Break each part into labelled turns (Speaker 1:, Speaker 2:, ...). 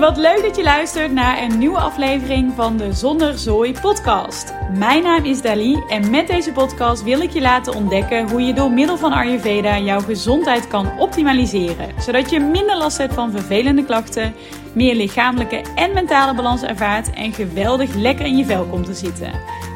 Speaker 1: Wat leuk dat je luistert naar een nieuwe aflevering van de Zonder Zooi podcast. Mijn naam is Dali en met deze podcast wil ik je laten ontdekken hoe je door middel van Ayurveda jouw gezondheid kan optimaliseren. Zodat je minder last hebt van vervelende klachten, meer lichamelijke en mentale balans ervaart en geweldig lekker in je vel komt te zitten.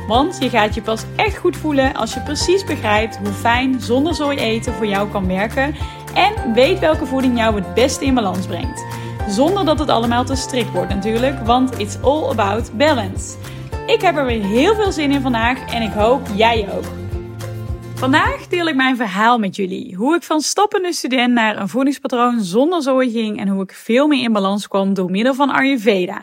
Speaker 1: Want je gaat je pas echt goed voelen als je precies begrijpt hoe fijn zonder zooi eten voor jou kan werken en weet welke voeding jou het beste in balans brengt. Zonder dat het allemaal te strikt wordt natuurlijk, want it's all about balance. Ik heb er weer heel veel zin in vandaag en ik hoop jij ook. Vandaag deel ik mijn verhaal met jullie. Hoe ik van stoppende student naar een voedingspatroon zonder zooi ging en hoe ik veel meer in balans kwam door middel van Ayurveda.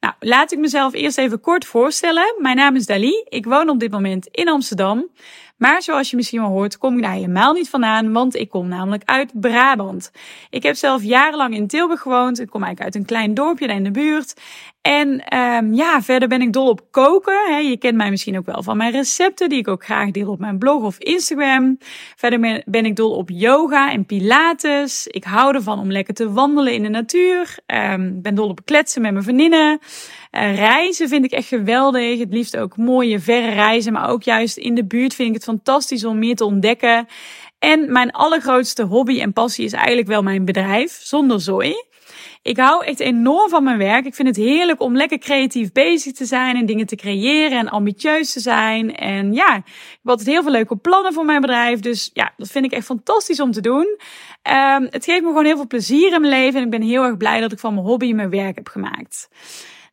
Speaker 1: Nou, laat ik mezelf eerst even kort voorstellen. Mijn naam is Dali. Ik woon op dit moment in Amsterdam. Maar zoals je misschien wel hoort, kom ik daar helemaal niet vandaan, want ik kom namelijk uit Brabant. Ik heb zelf jarenlang in Tilburg gewoond. Ik kom eigenlijk uit een klein dorpje in de buurt. En um, ja, verder ben ik dol op koken. je kent mij misschien ook wel van mijn recepten, die ik ook graag deel op mijn blog of Instagram. Verder ben ik dol op yoga en pilates. Ik hou ervan om lekker te wandelen in de natuur. Um, ben dol op kletsen met mijn vriendinnen. Uh, reizen vind ik echt geweldig. Het liefst ook mooie, verre reizen. Maar ook juist in de buurt vind ik het fantastisch om meer te ontdekken. En mijn allergrootste hobby en passie is eigenlijk wel mijn bedrijf, zonder zooi. Ik hou echt enorm van mijn werk. Ik vind het heerlijk om lekker creatief bezig te zijn en dingen te creëren en ambitieus te zijn. En ja, ik heb altijd heel veel leuke plannen voor mijn bedrijf. Dus ja, dat vind ik echt fantastisch om te doen. Um, het geeft me gewoon heel veel plezier in mijn leven en ik ben heel erg blij dat ik van mijn hobby mijn werk heb gemaakt.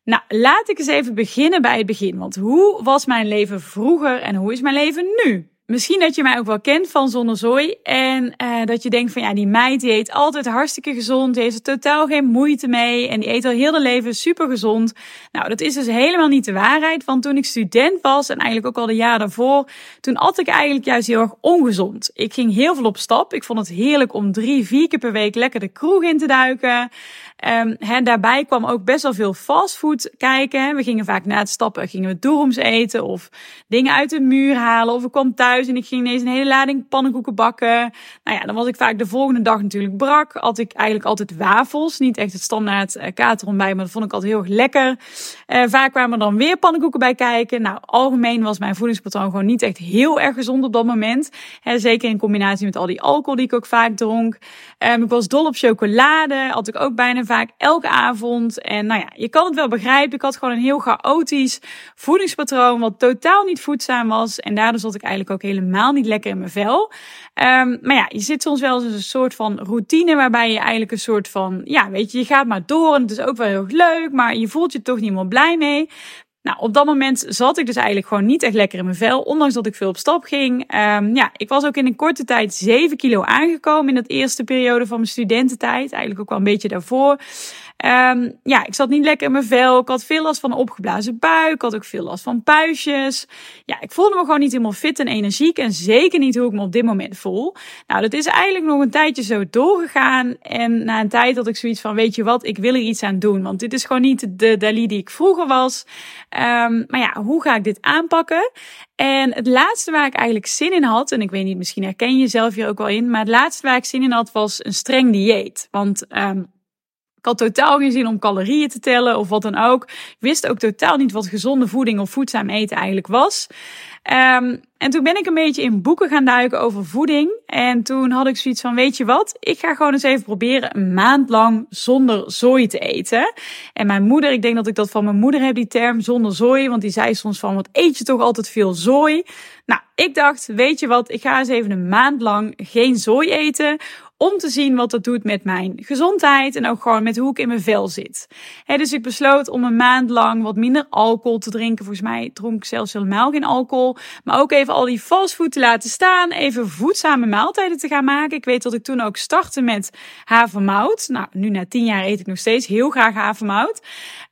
Speaker 1: Nou, laat ik eens even beginnen bij het begin. Want hoe was mijn leven vroeger en hoe is mijn leven nu? Misschien dat je mij ook wel kent van Zonder Zooi. En uh, dat je denkt van ja, die meid die eet altijd hartstikke gezond. Die heeft er totaal geen moeite mee. En die eet al heel de leven super gezond. Nou, dat is dus helemaal niet de waarheid. Want toen ik student was en eigenlijk ook al de jaren daarvoor. Toen at ik eigenlijk juist heel erg ongezond. Ik ging heel veel op stap. Ik vond het heerlijk om drie, vier keer per week lekker de kroeg in te duiken. Um, daarbij kwam ook best wel veel fastfood kijken. We gingen vaak na het stappen gingen we doorums eten of dingen uit de muur halen. Of ik kwam thuis en ik ging ineens een hele lading pannenkoeken bakken. Nou ja, dan was ik vaak de volgende dag natuurlijk brak. Had ik eigenlijk altijd wafels. Niet echt het standaard uh, katerontbijt, maar dat vond ik altijd heel erg lekker. Uh, vaak kwamen er dan weer pannenkoeken bij kijken. Nou, algemeen was mijn voedingspatroon gewoon niet echt heel erg gezond op dat moment. Zeker in combinatie met al die alcohol die ik ook vaak dronk. Um, ik was dol op chocolade. Had ik ook bijna vaak elke avond. En nou ja, je kan het wel begrijpen. Ik had gewoon een heel chaotisch voedingspatroon. Wat totaal niet voedzaam was. En daardoor zat ik eigenlijk ook helemaal niet lekker in mijn vel. Um, maar ja, je zit soms wel eens een soort van routine. Waarbij je eigenlijk een soort van. Ja, weet je, je gaat maar door. En het is ook wel heel leuk. Maar je voelt je toch niet meer blij mee. Nou, op dat moment zat ik dus eigenlijk gewoon niet echt lekker in mijn vel, ondanks dat ik veel op stap ging. Um, ja, ik was ook in een korte tijd 7 kilo aangekomen in dat eerste periode van mijn studententijd. Eigenlijk ook wel een beetje daarvoor. Um, ja, ik zat niet lekker in mijn vel. Ik had veel last van een opgeblazen buik. Ik had ook veel last van puistjes. Ja, ik voelde me gewoon niet helemaal fit en energiek. En zeker niet hoe ik me op dit moment voel. Nou, dat is eigenlijk nog een tijdje zo doorgegaan. En na een tijd had ik zoiets van, weet je wat, ik wil er iets aan doen. Want dit is gewoon niet de Dali die ik vroeger was. Um, maar ja, hoe ga ik dit aanpakken? En het laatste waar ik eigenlijk zin in had, en ik weet niet, misschien herken je jezelf hier ook wel in, maar het laatste waar ik zin in had was een streng dieet. Want um, ik had totaal geen zin om calorieën te tellen of wat dan ook. Ik wist ook totaal niet wat gezonde voeding of voedzaam eten eigenlijk was. Um, en toen ben ik een beetje in boeken gaan duiken over voeding. En toen had ik zoiets van, weet je wat? Ik ga gewoon eens even proberen een maand lang zonder zooi te eten. En mijn moeder, ik denk dat ik dat van mijn moeder heb, die term zonder zooi. Want die zei soms van, wat eet je toch altijd veel zooi? Nou, ik dacht, weet je wat? Ik ga eens even een maand lang geen zooi eten om te zien wat dat doet met mijn gezondheid en ook gewoon met hoe ik in mijn vel zit. dus ik besloot om een maand lang wat minder alcohol te drinken. Volgens mij dronk ik zelfs helemaal geen alcohol. Maar ook even al die fastfood te laten staan. Even voedzame maaltijden te gaan maken. Ik weet dat ik toen ook startte met havermout. Nou, nu na tien jaar eet ik nog steeds heel graag havermout.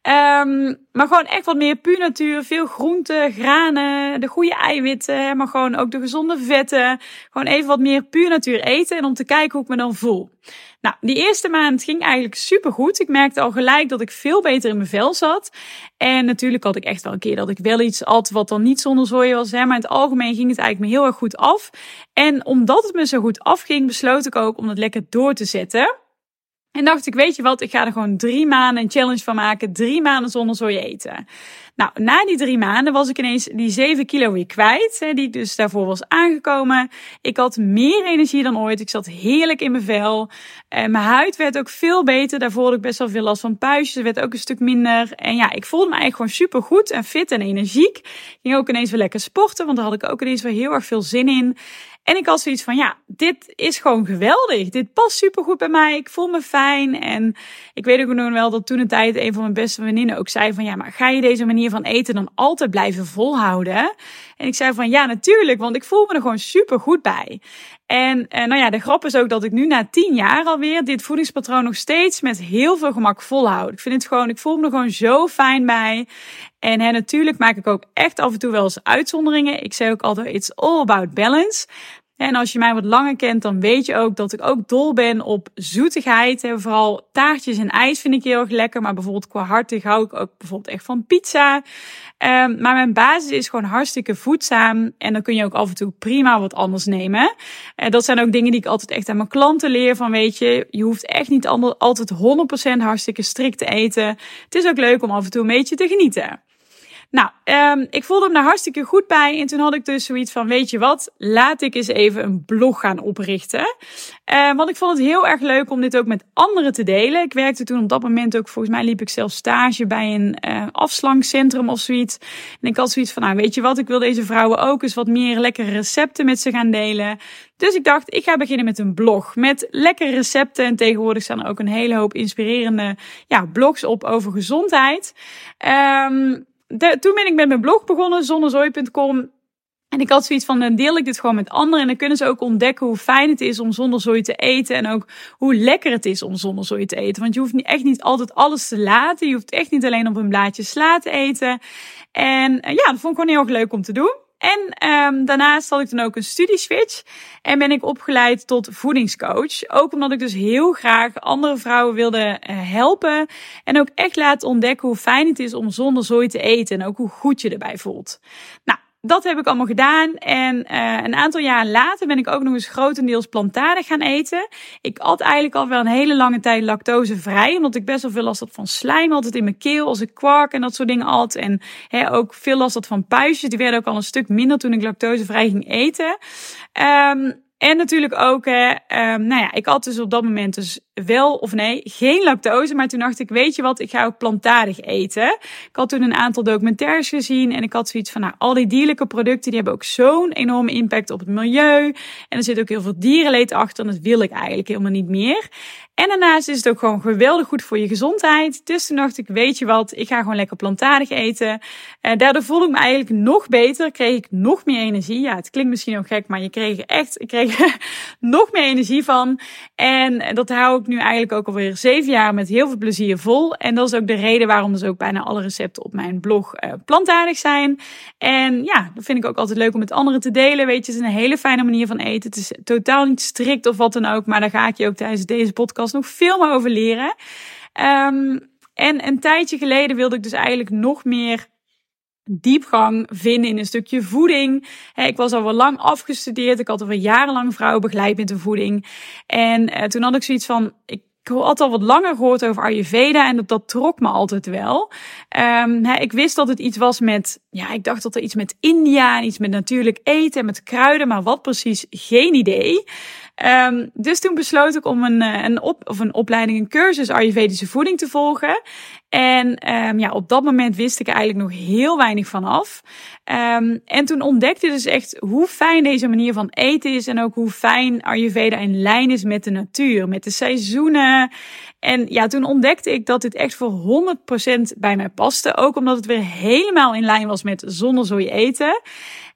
Speaker 1: Um, maar gewoon echt wat meer puur natuur. Veel groenten, granen, de goede eiwitten. Maar gewoon ook de gezonde vetten. Gewoon even wat meer puur natuur eten. En om te kijken hoe ik me dan voel. Nou, die eerste maand ging eigenlijk super goed. Ik merkte al gelijk dat ik veel beter in mijn vel zat. En natuurlijk had ik echt wel een keer dat ik wel iets at wat dan niet zonder zooi was. Hè, maar in het algemeen ging het eigenlijk me heel erg goed af. En omdat het me zo goed afging, besloot ik ook om het lekker door te zetten. En dacht ik, weet je wat, ik ga er gewoon drie maanden een challenge van maken. Drie maanden zonder soja eten. Nou, na die drie maanden was ik ineens die zeven kilo weer kwijt. Hè, die ik dus daarvoor was aangekomen. Ik had meer energie dan ooit. Ik zat heerlijk in mijn vel. En mijn huid werd ook veel beter. Daarvoor had ik best wel veel last van puistjes. Het werd ook een stuk minder. En ja, ik voelde me eigenlijk gewoon super goed en fit en energiek. Ik ging ook ineens weer lekker sporten, want daar had ik ook ineens weer heel erg veel zin in. En ik had zoiets van, ja, dit is gewoon geweldig. Dit past super goed bij mij. Ik voel me fijn. En ik weet ook nog wel dat toen een tijd een van mijn beste vriendinnen ook zei van, ja, maar ga je deze manier van eten dan altijd blijven volhouden? En ik zei van, ja, natuurlijk, want ik voel me er gewoon super goed bij. En eh, nou ja, de grap is ook dat ik nu na tien jaar alweer dit voedingspatroon nog steeds met heel veel gemak volhoud. Ik vind het gewoon, ik voel me er gewoon zo fijn bij. En hè, natuurlijk maak ik ook echt af en toe wel eens uitzonderingen. Ik zeg ook altijd, it's all about balance. En als je mij wat langer kent, dan weet je ook dat ik ook dol ben op zoetigheid. En vooral taartjes en ijs vind ik heel erg lekker. Maar bijvoorbeeld qua hartig hou ik ook bijvoorbeeld echt van pizza. Um, maar mijn basis is gewoon hartstikke voedzaam. En dan kun je ook af en toe prima wat anders nemen. En dat zijn ook dingen die ik altijd echt aan mijn klanten leer. Van weet je, je hoeft echt niet altijd 100% hartstikke strikt te eten. Het is ook leuk om af en toe een beetje te genieten. Nou, um, ik voelde me daar hartstikke goed bij. En toen had ik dus zoiets van, weet je wat, laat ik eens even een blog gaan oprichten. Uh, want ik vond het heel erg leuk om dit ook met anderen te delen. Ik werkte toen op dat moment ook, volgens mij liep ik zelf stage bij een uh, afslankcentrum of zoiets. En ik had zoiets van, nou weet je wat, ik wil deze vrouwen ook eens wat meer lekkere recepten met ze gaan delen. Dus ik dacht, ik ga beginnen met een blog met lekkere recepten. En tegenwoordig staan er ook een hele hoop inspirerende ja, blogs op over gezondheid. Um, de, toen ben ik met mijn blog begonnen, zonnezooi.com. En ik had zoiets van, dan deel ik dit gewoon met anderen. En dan kunnen ze ook ontdekken hoe fijn het is om zonder zooi te eten. En ook hoe lekker het is om zonder zooi te eten. Want je hoeft echt niet altijd alles te laten. Je hoeft echt niet alleen op een blaadje sla te eten. En uh, ja, dat vond ik gewoon heel erg leuk om te doen. En um, daarnaast had ik dan ook een studieswitch en ben ik opgeleid tot voedingscoach. Ook omdat ik dus heel graag andere vrouwen wilde uh, helpen en ook echt laten ontdekken hoe fijn het is om zonder zooi te eten en ook hoe goed je erbij voelt. Nou, dat heb ik allemaal gedaan. En uh, een aantal jaar later ben ik ook nog eens grotendeels plantaardig gaan eten. Ik had eigenlijk al wel een hele lange tijd lactosevrij. Omdat ik best wel veel last had van slijm altijd in mijn keel. Als ik kwark en dat soort dingen had. En hè, ook veel last had van puistjes. Die werden ook al een stuk minder toen ik lactosevrij ging eten. Um, en natuurlijk ook, hè, um, nou ja, ik had dus op dat moment dus wel of nee, geen lactose. Maar toen dacht ik, weet je wat, ik ga ook plantaardig eten. Ik had toen een aantal documentaires gezien en ik had zoiets van, nou, al die dierlijke producten, die hebben ook zo'n enorme impact op het milieu. En er zit ook heel veel dierenleed achter en dat wil ik eigenlijk helemaal niet meer. En daarnaast is het ook gewoon geweldig goed voor je gezondheid. Dus toen dacht ik, weet je wat, ik ga gewoon lekker plantaardig eten. En daardoor voelde ik me eigenlijk nog beter, kreeg ik nog meer energie. Ja, het klinkt misschien ook gek, maar je kreeg echt, ik kreeg nog meer energie van. En dat hou ik nu eigenlijk ook alweer zeven jaar met heel veel plezier vol. En dat is ook de reden waarom dus ook bijna alle recepten op mijn blog uh, plantaardig zijn. En ja, dat vind ik ook altijd leuk om met anderen te delen. Weet je, het is een hele fijne manier van eten. Het is totaal niet strikt of wat dan ook. Maar daar ga ik je ook tijdens deze podcast nog veel meer over leren. Um, en een tijdje geleden wilde ik dus eigenlijk nog meer diepgang vinden in een stukje voeding. Ik was al wel lang afgestudeerd. Ik had al jarenlang vrouwen begeleid met de voeding. En uh, toen had ik zoiets van, ik had al wat langer gehoord over Ayurveda en dat, dat trok me altijd wel. Um, ik wist dat het iets was met, ja, ik dacht dat er iets met India en iets met natuurlijk eten en met kruiden, maar wat precies, geen idee. Um, dus toen besloot ik om een, eh, een, op, of een opleiding, een cursus Ayurvedische voeding te volgen. En um, ja, op dat moment wist ik eigenlijk nog heel weinig van af. Um, en toen ontdekte ik dus echt hoe fijn deze manier van eten is. En ook hoe fijn Ayurveda in lijn is met de natuur, met de seizoenen. En ja, toen ontdekte ik dat dit echt voor 100% bij mij paste. Ook omdat het weer helemaal in lijn was met zonder zooi eten.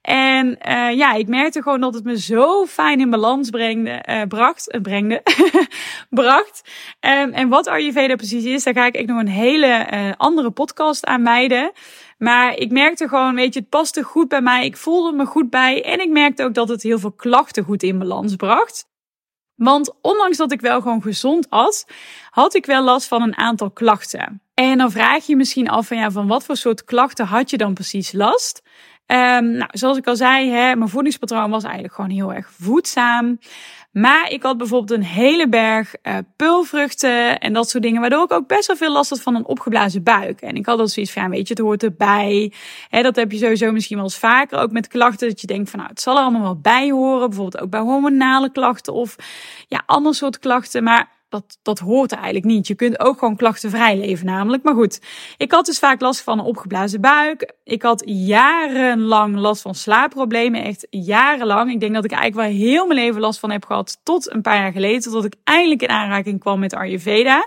Speaker 1: En uh, ja, ik merkte gewoon dat het me zo fijn in balans brengde, uh, bracht, uh, brengde, bracht. Um, en wat Ayurveda precies is, daar ga ik echt nog een hele andere podcast aan wijden. Maar ik merkte gewoon, weet je, het paste goed bij mij. Ik voelde me goed bij. En ik merkte ook dat het heel veel klachten goed in balans bracht. Want ondanks dat ik wel gewoon gezond at, had ik wel last van een aantal klachten. En dan vraag je je misschien af van ja, van wat voor soort klachten had je dan precies last? Um, nou, zoals ik al zei, hè, mijn voedingspatroon was eigenlijk gewoon heel erg voedzaam. Maar ik had bijvoorbeeld een hele berg uh, pulvruchten en dat soort dingen, waardoor ik ook best wel veel last had van een opgeblazen buik. En ik had dat zoiets van, weet je, het hoort erbij. Hè, dat heb je sowieso misschien wel eens vaker, ook met klachten, dat je denkt van, nou, het zal er allemaal wel bij horen. Bijvoorbeeld ook bij hormonale klachten of ja, ander soort klachten. Maar dat, dat hoort eigenlijk niet. Je kunt ook gewoon klachtenvrij leven namelijk. Maar goed, ik had dus vaak last van een opgeblazen buik. Ik had jarenlang last van slaapproblemen. Echt jarenlang. Ik denk dat ik eigenlijk wel heel mijn leven last van heb gehad. Tot een paar jaar geleden. Totdat ik eindelijk in aanraking kwam met Ayurveda.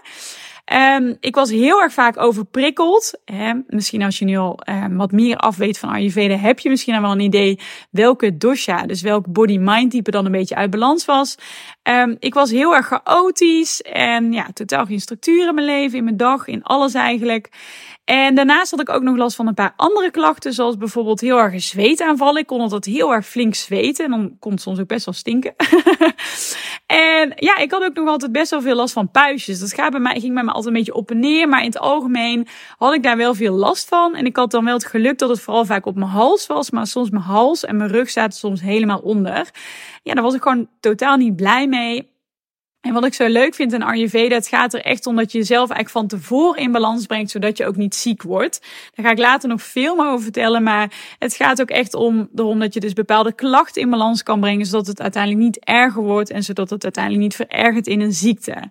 Speaker 1: Um, ik was heel erg vaak overprikkeld. Misschien als je nu al um, wat meer af weet van Ayurveda, heb je misschien al wel een idee welke dosha, dus welk body-mind type dan een beetje uit balans was. Um, ik was heel erg chaotisch en ja, totaal geen structuur in mijn leven, in mijn dag, in alles eigenlijk. En daarnaast had ik ook nog last van een paar andere klachten, zoals bijvoorbeeld heel erg zweetaanvallen. Ik kon altijd heel erg flink zweten en dan kon het soms ook best wel stinken. en ja, ik had ook nog altijd best wel veel last van puistjes. Dat gaat bij mij, ging bij me altijd een beetje op en neer, maar in het algemeen had ik daar wel veel last van. En ik had dan wel het geluk dat het vooral vaak op mijn hals was, maar soms mijn hals en mijn rug zaten soms helemaal onder. Ja, daar was ik gewoon totaal niet blij mee. En wat ik zo leuk vind in Ayurveda, het gaat er echt om dat je jezelf eigenlijk van tevoren in balans brengt, zodat je ook niet ziek wordt. Daar ga ik later nog veel meer over vertellen, maar het gaat ook echt om erom dat je dus bepaalde klachten in balans kan brengen, zodat het uiteindelijk niet erger wordt en zodat het uiteindelijk niet verergert in een ziekte.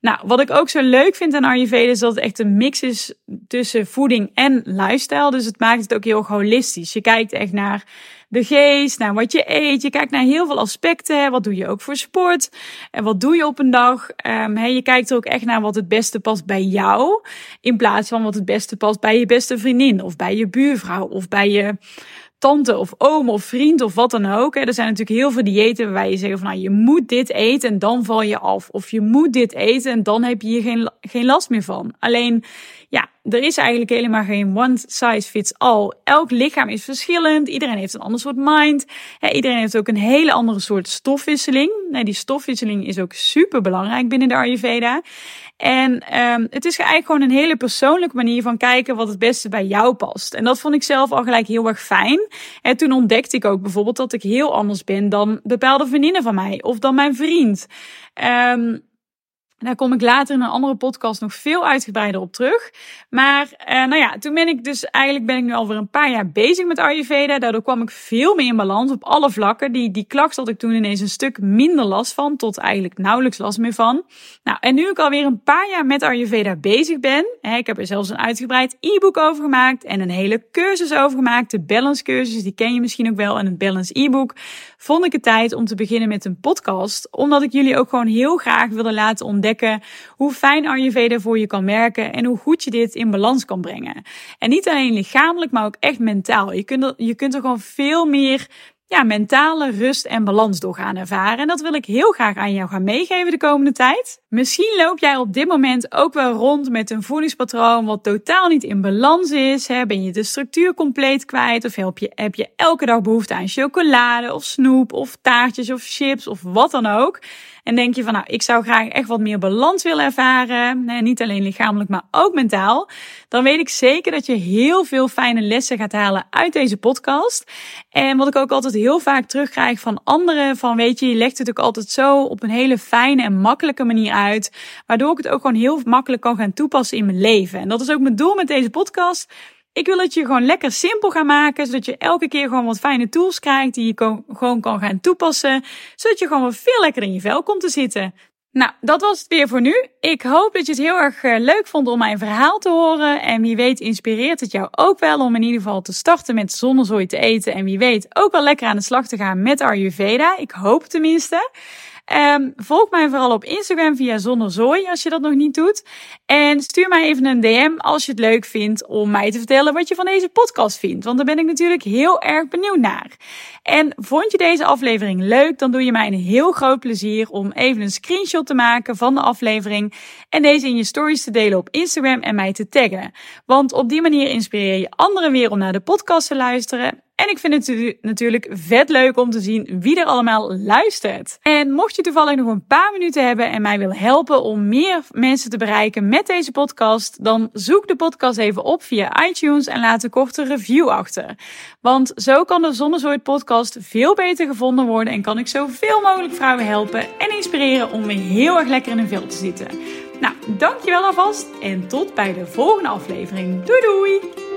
Speaker 1: Nou, wat ik ook zo leuk vind aan Ayurveda is dat het echt een mix is tussen voeding en lifestyle. Dus het maakt het ook heel holistisch. Je kijkt echt naar de geest, naar wat je eet. Je kijkt naar heel veel aspecten. Wat doe je ook voor sport? En wat doe je op een dag? Um, je kijkt er ook echt naar wat het beste past bij jou. In plaats van wat het beste past bij je beste vriendin. Of bij je buurvrouw. Of bij je tante of oom of vriend of wat dan ook. Er zijn natuurlijk heel veel diëten waarbij je zegt van nou, je moet dit eten en dan val je af. Of je moet dit eten en dan heb je hier geen, geen last meer van. Alleen, ja, er is eigenlijk helemaal geen one size fits all. Elk lichaam is verschillend. Iedereen heeft een ander soort mind. iedereen heeft ook een hele andere soort stofwisseling. die stofwisseling is ook super belangrijk binnen de Ayurveda. En um, het is eigenlijk gewoon een hele persoonlijke manier van kijken wat het beste bij jou past. En dat vond ik zelf al gelijk heel erg fijn. En toen ontdekte ik ook bijvoorbeeld dat ik heel anders ben dan bepaalde vriendinnen van mij of dan mijn vriend. Um, daar kom ik later in een andere podcast nog veel uitgebreider op terug. Maar uh, nou ja, toen ben ik dus eigenlijk ben ik nu alweer een paar jaar bezig met Ayurveda. Daardoor kwam ik veel meer in balans op alle vlakken. Die, die klacht had ik toen ineens een stuk minder last van, tot eigenlijk nauwelijks last meer van. Nou, en nu ik alweer een paar jaar met Ayurveda bezig ben, hè, ik heb er zelfs een uitgebreid e-book over gemaakt en een hele cursus over gemaakt. De Balance cursus, die ken je misschien ook wel, en een Balance e-book. Vond ik het tijd om te beginnen met een podcast, omdat ik jullie ook gewoon heel graag wilde laten ontdekken hoe fijn Ayurveda voor je kan werken en hoe goed je dit in balans kan brengen. En niet alleen lichamelijk, maar ook echt mentaal. Je kunt er, je kunt er gewoon veel meer ja, mentale rust en balans door gaan ervaren. En dat wil ik heel graag aan jou gaan meegeven de komende tijd. Misschien loop jij op dit moment ook wel rond met een voedingspatroon wat totaal niet in balans is. Hè? Ben je de structuur compleet kwijt? Of je, heb je elke dag behoefte aan chocolade of snoep of taartjes of chips of wat dan ook? En denk je van, nou, ik zou graag echt wat meer balans willen ervaren. Nee, niet alleen lichamelijk, maar ook mentaal. Dan weet ik zeker dat je heel veel fijne lessen gaat halen uit deze podcast. En wat ik ook altijd heel vaak terugkrijg van anderen, van weet je, je legt het ook altijd zo op een hele fijne en makkelijke manier uit. Waardoor ik het ook gewoon heel makkelijk kan gaan toepassen in mijn leven. En dat is ook mijn doel met deze podcast ik wil het je gewoon lekker simpel gaan maken, zodat je elke keer gewoon wat fijne tools krijgt die je gewoon kan gaan toepassen, zodat je gewoon veel lekker in je vel komt te zitten. Nou, dat was het weer voor nu. Ik hoop dat je het heel erg eh, leuk vond om mijn verhaal te horen. En wie weet inspireert het jou ook wel om in ieder geval te starten met zonnezooi te eten. En wie weet ook wel lekker aan de slag te gaan met Ayurveda. Ik hoop tenminste. Um, volg mij vooral op Instagram via Zonnezooi als je dat nog niet doet. En stuur mij even een DM als je het leuk vindt om mij te vertellen wat je van deze podcast vindt. Want daar ben ik natuurlijk heel erg benieuwd naar. En vond je deze aflevering leuk, dan doe je mij een heel groot plezier om even een screenshot te maken van de aflevering en deze in je stories te delen op Instagram en mij te taggen. Want op die manier inspireer je anderen weer om naar de podcast te luisteren. En ik vind het natuurlijk vet leuk om te zien wie er allemaal luistert. En mocht je toevallig nog een paar minuten hebben en mij wil helpen om meer mensen te bereiken met deze podcast, dan zoek de podcast even op via iTunes en laat een korte review achter. Want zo kan de Zonnezooi podcast veel beter gevonden worden en kan ik zoveel mogelijk vrouwen helpen en inspireren om weer heel erg lekker in hun vel te zitten. Nou, dankjewel alvast en tot bij de volgende aflevering. Doei doei!